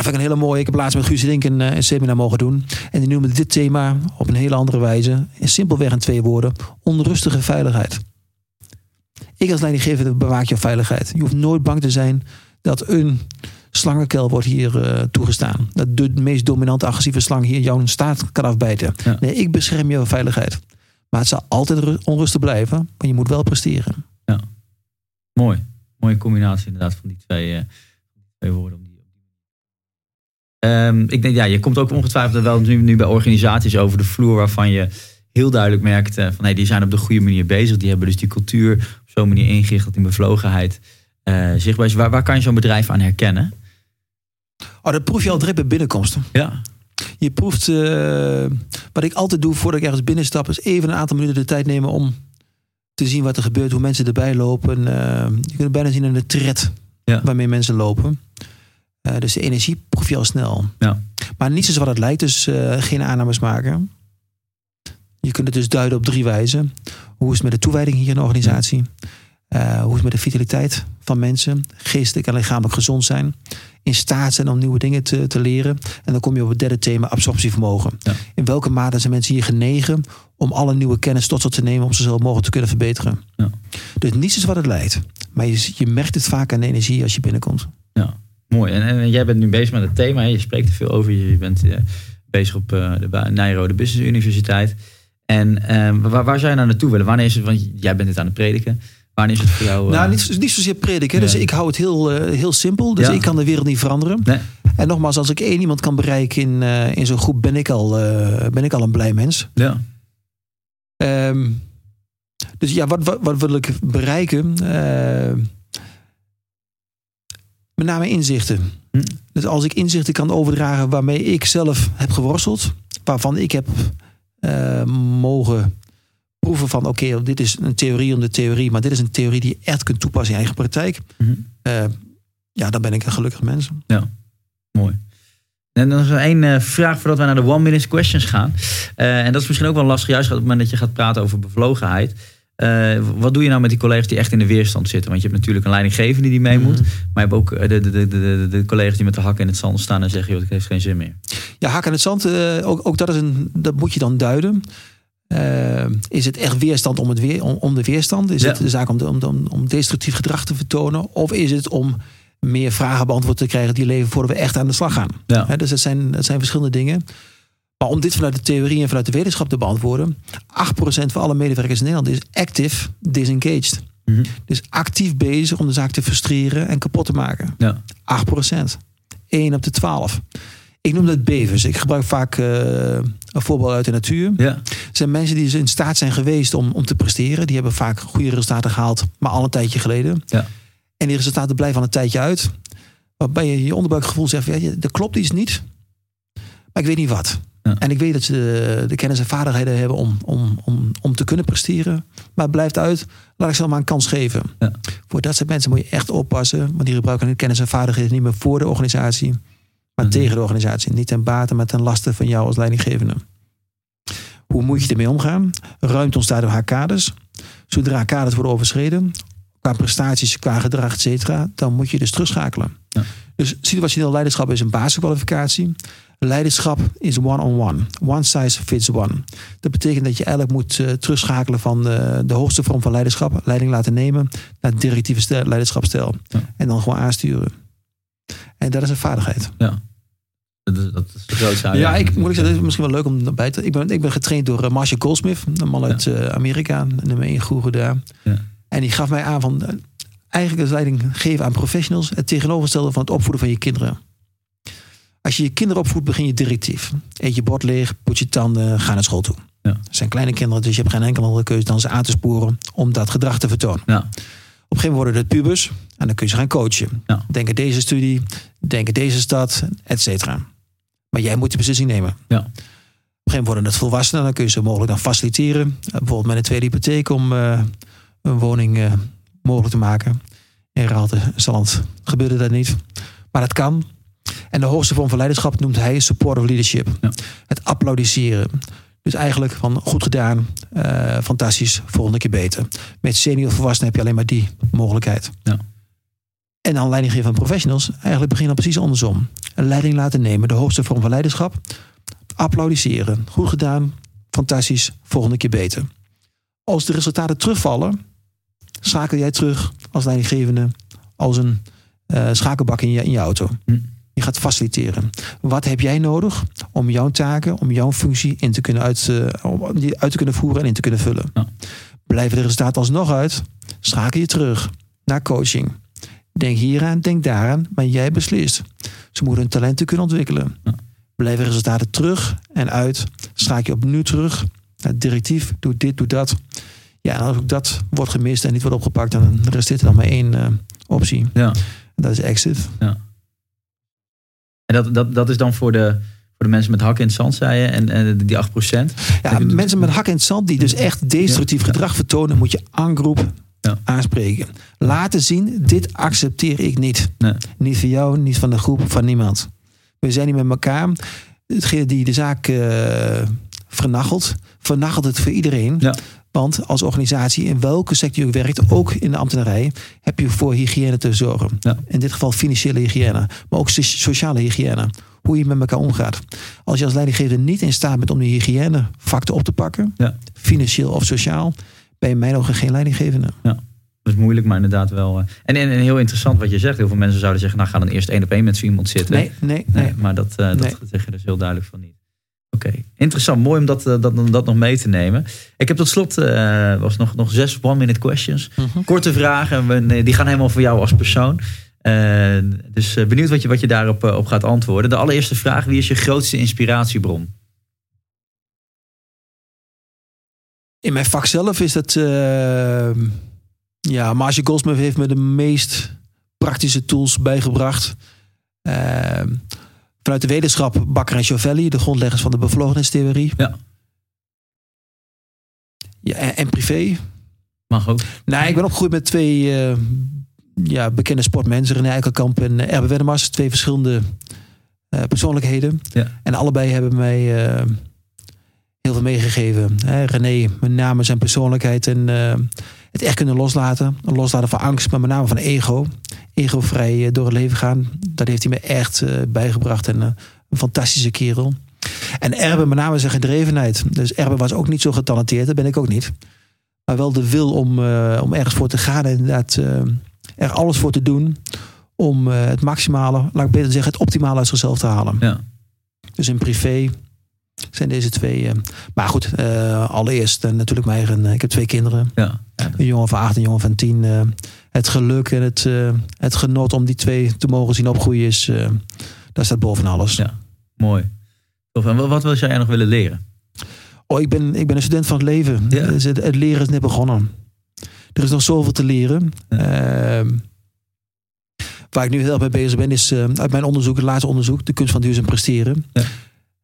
Ja. En vind ik een hele mooie. Ik heb laatst met Guus Dink een, eh, een seminar mogen doen. En die noemde dit thema op een hele andere wijze. In simpelweg in twee woorden. Onrustige veiligheid. Ik als leidinggever bewaak je veiligheid. Je hoeft nooit bang te zijn dat een slangenkel wordt hier eh, toegestaan. Dat de meest dominante agressieve slang hier jouw staart kan afbijten. Ja. Nee, ik bescherm jouw veiligheid. Maar het zal altijd ru- onrustig blijven. Maar je moet wel presteren. Mooi. Mooie combinatie inderdaad van die twee, eh, twee woorden. Om die, Ehm, ik denk, ja, je komt ook ongetwijfeld wel nu, nu bij organisaties over de vloer waarvan je heel duidelijk merkt eh, van hey, die zijn op de goede manier bezig. Die hebben dus die cultuur op zo'n manier ingericht dat die bevlogenheid eh, zichtbaar is. Waar, waar kan je zo'n bedrijf aan herkennen? Oh, dat proef je al direct bij binnenkomsten. Ja, Je proeft, eh, wat ik altijd doe voordat ik ergens binnenstap, is even een aantal minuten de tijd nemen om te zien wat er gebeurt, hoe mensen erbij lopen. Je kunt bijna zien aan de tred Ja. waarmee mensen lopen. Eh, dus de energie proef je al snel. Ja. Maar niets is wat het lijkt, dus eh, geen aannames maken. Je kunt het dus duiden op drie wijzen. Hoe is het met de toewijding hier in de organisatie? Eh, hoe is het met de vitaliteit van mensen? Geestelijk en lichamelijk gezond zijn. In staat zijn om nieuwe dingen te, te leren. En dan kom je op het derde thema, absorptievermogen. Ja. In welke mate zijn mensen hier genegen om alle nieuwe kennis tot zich te nemen om ze zo mogelijk te kunnen verbeteren? Ja. Dus niets is wat het leidt. Maar je, je merkt het vaak aan de energie als je binnenkomt. ja. Mooi. En, en jij bent nu bezig met het thema. Je spreekt er veel over. Je bent eh, bezig op eh, de Nijrode Business Universiteit. En eh, waar, waar zou je nou naartoe willen? Wanneer is het, want jij bent dit aan het prediken. Wanneer is het voor jou? eh, Nou, niet, niet zozeer prediken. Dus ik hou het heel, eh, heel simpel. Dus Ja. ik kan de wereld niet veranderen. Nee. En nogmaals, als ik één iemand kan bereiken in, eh, in zo'n groep, ben ik, al, eh, ben ik al een blij mens. Ja. Ehm, dus ja, wat, wat, wat wil ik bereiken? Met name inzichten. Hm. Dus als ik inzichten kan overdragen waarmee ik zelf heb geworsteld, waarvan ik heb eh, mogen proeven van oké, dit is een theorie om de theorie, maar dit is een theorie die je echt kunt toepassen in je eigen praktijk. Eh, ja, dan ben ik een gelukkig mens. Mooi. En dan is er één eh, vraag voordat we naar de one minute questions gaan. En dat is misschien ook wel lastig, juist op het moment dat je gaat praten over bevlogenheid. Eh, wat doe je nou met die collega's die echt in de weerstand zitten? Want je hebt natuurlijk een leidinggevende die mee moet. Mhm. Maar je hebt ook eh, de, de, de, de, de collega's die met de hakken in het zand staan en zeggen: joh, het heeft geen zin meer. Ja, hak aan het zand, eh, ook, ook dat, is een, dat moet je dan duiden. Eh, is het echt weerstand om, het weer, om, om de weerstand? Is Ja. het de zaak om, om, om, om destructief gedrag te vertonen? Of is het om meer vragen beantwoord te krijgen die leven voordat we echt aan de slag gaan? Ja. Dus dat zijn, dat zijn verschillende dingen. Maar om dit vanuit de theorie en vanuit de wetenschap te beantwoorden, 8% van alle medewerkers in Nederland is active disengaged. Mhm. Dus actief bezig om de zaak te frustreren en kapot te maken. Ja. 8%. 1 op de 12. Ik noem dat bevers. Ik gebruik vaak eh, een voorbeeld uit de natuur. Ja. Er zijn mensen die dus in staat zijn geweest om, om te presteren. Die hebben vaak goede resultaten gehaald, maar al een tijdje geleden. Ja. En die resultaten blijven al een tijdje uit. Waarbij je je onderbuikgevoel zegt, ja, er klopt iets niet. Maar ik weet niet wat. Ja. En ik weet dat ze de, de kennis en vaardigheden hebben om, om, om, om te kunnen presteren. Maar het blijft uit. Laat ik ze maar een kans geven. Ja. Voor dat soort mensen moet je echt oppassen. Want die gebruiken hun kennis en vaardigheden niet meer voor de organisatie. Maar Mhm. tegen de organisatie. Niet ten bate, maar ten laste van jou als leidinggevende. Hoe moet je ermee omgaan? Ruimte ontstaat door haar kaders. Zodra kaders worden overschreden, qua prestaties, qua gedrag, et cetera, dan moet je dus terugschakelen. Ja. Dus situationeel leiderschap is een basiskwalificatie. Leiderschap is one-on-one. One size fits one. Dat betekent dat je eigenlijk moet eh, terugschakelen van eh, de hoogste vorm van leiderschap, leiding laten nemen, naar directieve. Ja. En dan gewoon aansturen. En dat is een vaardigheid. Dat, is, dat is de grootste Ja, ik moet ik zeggen, het is misschien wel leuk om erbij te. Ik ben, ik ben getraind door eh, Marshall Goldsmith, een man uit Amerika, nummer 1 goeroe daar. Ja. En die gaf mij aan van eigenlijk als leiding geven aan professionals het tegenovergestelde van het opvoeden van je kinderen. Als je je kinderen opvoedt, begin je directief. Eet je bord leeg, poets je tanden, ga naar school toe. Ja. Het zijn kleine kinderen, dus je hebt geen enkele andere keuze dan ze aan te sporen om dat gedrag te vertonen. Ja. Op een gegeven moment worden het pubers en dan kun je ze gaan coachen. Ja. Denk aan deze studie, denk aan deze stad, et cetera. Maar jij moet de beslissing nemen. Ja. Op een gegeven moment worden het volwassenen, dan kun je ze mogelijk dan faciliteren. Bijvoorbeeld met een tweede hypotheek om eh, een woning eh, mogelijk te maken. In Raalte, Zand gebeurde dat niet. Maar dat kan. En de hoogste vorm van leiderschap noemt hij supportive leadership. Ja. Het applaudisseren. Dus eigenlijk van goed gedaan, eh, fantastisch, volgende keer beter. Met senior volwassenen heb je alleen maar die mogelijkheid. Ja. En dan leiding geven aan professionals. Eigenlijk beginnen precies andersom. Een leiding laten nemen, de hoogste vorm van leiderschap. Applaudisseren. Goed gedaan, fantastisch, volgende keer beter. Als de resultaten terugvallen, schakel jij terug als leidinggevende als een eh, schakelbak in je, in je auto. Hm. Je gaat faciliteren. Wat heb jij nodig om jouw taken, om jouw functie in te kunnen uit, eh, om die uit te kunnen voeren en in te kunnen vullen? Ja. Blijven de resultaten alsnog uit, schakel je terug naar coaching. Denk hieraan, denk daaraan, maar jij beslist. Ze moeten hun talenten kunnen ontwikkelen. Ja. Blijven resultaten terug en uit, schakel je opnieuw terug naar directief, doe dit, doe dat. Ja, als ook dat wordt gemist en niet wordt opgepakt, dan resteert er dan maar één eh, optie. Ja. En dat is exit. En dat, dat, dat is dan voor de, voor de mensen met hakken in het zand, zei je, en, en die 8%. Ja, mensen met hak in het zand die dus echt destructief Ja. gedrag vertonen, moet je aangroep Ja. aanspreken. Laten zien, dit accepteer ik niet. Nee. Niet van jou, niet van de groep, van niemand. We zijn niet met elkaar. Hetgene die de zaak vernachelt, vernachelt het voor iedereen. Ja. Want als organisatie, in welke sector je ook werkt, ook in de ambtenarij, heb je voor hygiëne te zorgen. Ja. In dit geval financiële hygiëne, maar ook so- sociale hygiëne. Hoe je met elkaar omgaat. Als je als leidinggevende niet in staat bent om die hygiënefactor op te pakken, Ja. financieel of sociaal, ben je in mijn ogen geen leidinggevende. Dat is moeilijk, maar inderdaad wel. eh. En, en, en heel interessant wat je zegt. Heel veel mensen zouden zeggen, nou ga dan eerst één op één met zo iemand zitten. Nee, nee, nee. Nee, maar dat, eh, dat Nee. zeg je dus heel duidelijk van niet. Oké, interessant. Mooi om dat, eh, dat, dat nog mee te nemen. Ik heb tot slot eh, was nog, nog zes one-minute questions. Korte vragen, die gaan helemaal voor jou als persoon. Eh, dus benieuwd wat je, wat je daarop op gaat antwoorden. De allereerste vraag, wie is je grootste inspiratiebron? In mijn vak zelf is dat... eh, ja, Marcia Goldsmith heeft me de meest praktische tools bijgebracht. Eh, vanuit de wetenschap Bakker en Giovelli, de grondleggers van de bevlogenheidstheorie. Ja. Ja, en, en privé. Mag ook. Nou, ik ben opgegroeid met twee eh, ja, bekende sportmensen. René Eikelkamp en eh, Erbe Wennemars. Twee verschillende eh, persoonlijkheden. Ja. En allebei hebben mij heel veel meegegeven. Hè, René, met name zijn persoonlijkheid en het echt kunnen loslaten. Loslaten van angst, maar met name van ego. Egovrij eh, door het leven gaan. Dat heeft hij me echt eh, bijgebracht. En eh, een fantastische kerel. En Erbe met name zijn gedrevenheid. Dus Erbe was ook niet zo getalenteerd. Dat ben ik ook niet. Maar wel de wil om, om ergens voor te gaan. En inderdaad er alles voor te doen. Om het maximale, laat ik beter zeggen, het optimale uit zichzelf te halen. Ja. Dus in privé zijn deze twee. maar goed, allereerst eh, natuurlijk mijn eigen. ik heb twee kinderen. Ja. Ja, Een jongen van acht en een jongen van tien. Het geluk en het, eh, het genot om die twee te mogen zien opgroeien is. eh daar staat boven alles. Ja. Mooi. Tof. En wat, wil jij nog willen leren? Oh, ik ben, ik ben een student van het leven. Ja. Dus het, het leren is net begonnen. Er is nog zoveel te leren. Ehm, waar ik nu heel erg mee bezig ben, is eh, uit mijn onderzoek, het laatste onderzoek, de kunst van duurzaam presteren. Ja.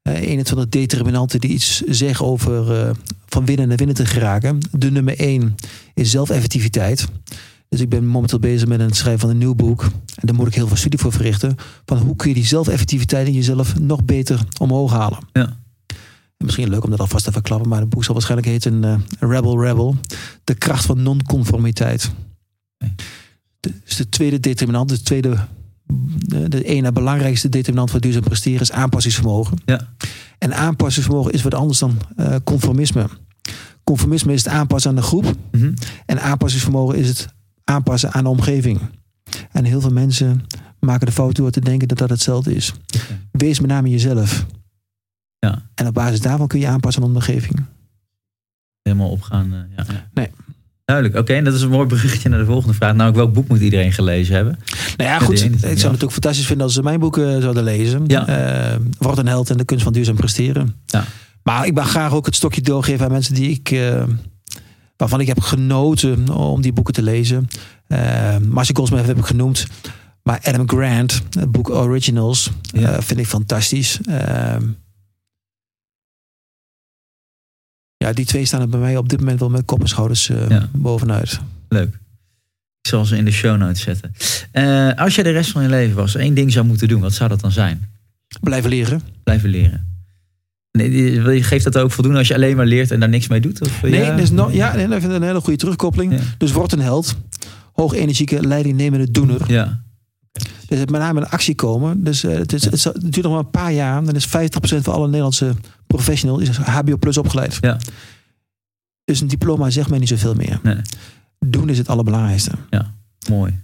Een van de determinanten die iets zeggen over van winnen naar winnen te geraken. De nummer één is zelfeffectiviteit. Dus ik ben momenteel bezig met het schrijven van een nieuw boek. En daar moet ik heel veel studie voor verrichten. Van hoe kun je die zelfeffectiviteit in jezelf nog beter omhoog halen. Ja. En Misschien leuk om dat alvast te verklappen, maar het boek zal waarschijnlijk heten eh, Rebel Rebel. De kracht van non-conformiteit. De, dus de tweede determinant, de tweede, de, de ene belangrijkste determinant voor duurzaam presteren is aanpassingsvermogen. Ja. En aanpassingsvermogen is wat anders dan eh, conformisme. Conformisme is het aanpassen aan de groep. Mhm. En aanpassingsvermogen is het aanpassen aan de omgeving. En heel veel mensen maken de fout door te denken dat dat hetzelfde is. Wees met name jezelf. Ja. En op basis daarvan kun je aanpassen aan de omgeving. Helemaal opgaan. eh, ja. Nee. Duidelijk. Oké, en dat is een mooi bruggetje naar de volgende vraag. Nou, welk boek moet iedereen gelezen hebben? Nou ja, goed. Ik zou het natuurlijk fantastisch vinden als ze mijn boeken zouden lezen. Ja. Eh, Word een held en de kunst van duurzaam presteren. Ja. Maar ik mag graag ook het stokje doorgeven aan mensen die ik, eh, waarvan ik heb genoten om die boeken te lezen. Uh, Marcia Goldsmith heb ik genoemd. Maar Adam Grant, het boek Originals, Ja. eh, vind ik fantastisch. Ehm, ja, die twee staan er bij mij op dit moment wel met kop en schouders eh, Ja. bovenuit. Leuk. Ik zal ze in de show notes zetten. Eh, als jij de rest van je leven was één ding zou moeten doen, wat zou dat dan zijn? Blijven leren. Blijven leren. Nee, geeft dat ook voldoende als je alleen maar leert en daar niks mee doet? Of, Nee, ja? dus no, ja, nee, dat vind ik een hele goede terugkoppeling. Ja. Dus word een held. Hoog energieke, leidingnemende doener. Ja, Dus het met name in actie komen. Dus eh, het, is, Ja. het, zal- het duurt nog maar een paar jaar. Dan is 50% van alle Nederlandse professionals is HBO plus opgeleid. Ja. Dus een diploma zegt mij niet zoveel meer. Nee. Doen is het allerbelangrijkste. mooi.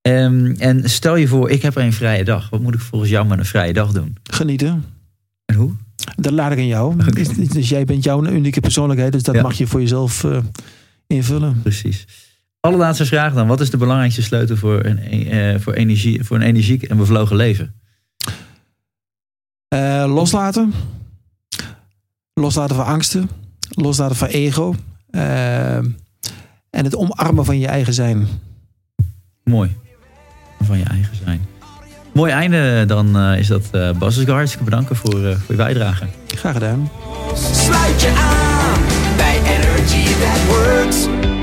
Ehm, en stel je voor, ik heb een vrije dag. Wat moet ik volgens jou met een vrije dag doen? Genieten. En hoe? Dat laat ik aan jou. Dus, dus jij bent jouw unieke persoonlijkheid. Dus dat Ja. mag je voor jezelf eh, invullen. Precies. Allerlaatste vraag dan. Wat is de belangrijkste sleutel voor een, eh, voor energie, voor een energiek en bevlogen leven? Eh, loslaten. Loslaten van angsten. Loslaten van ego. Eh, en het omarmen van je eigen zijn. Mooi. Van je eigen zijn. Mooi einde dan eh, is dat, eh, Bas. Dus ik wil hartstikke bedanken eh, voor je bijdrage. Graag gedaan. Sluit je aan bij Energy That Works.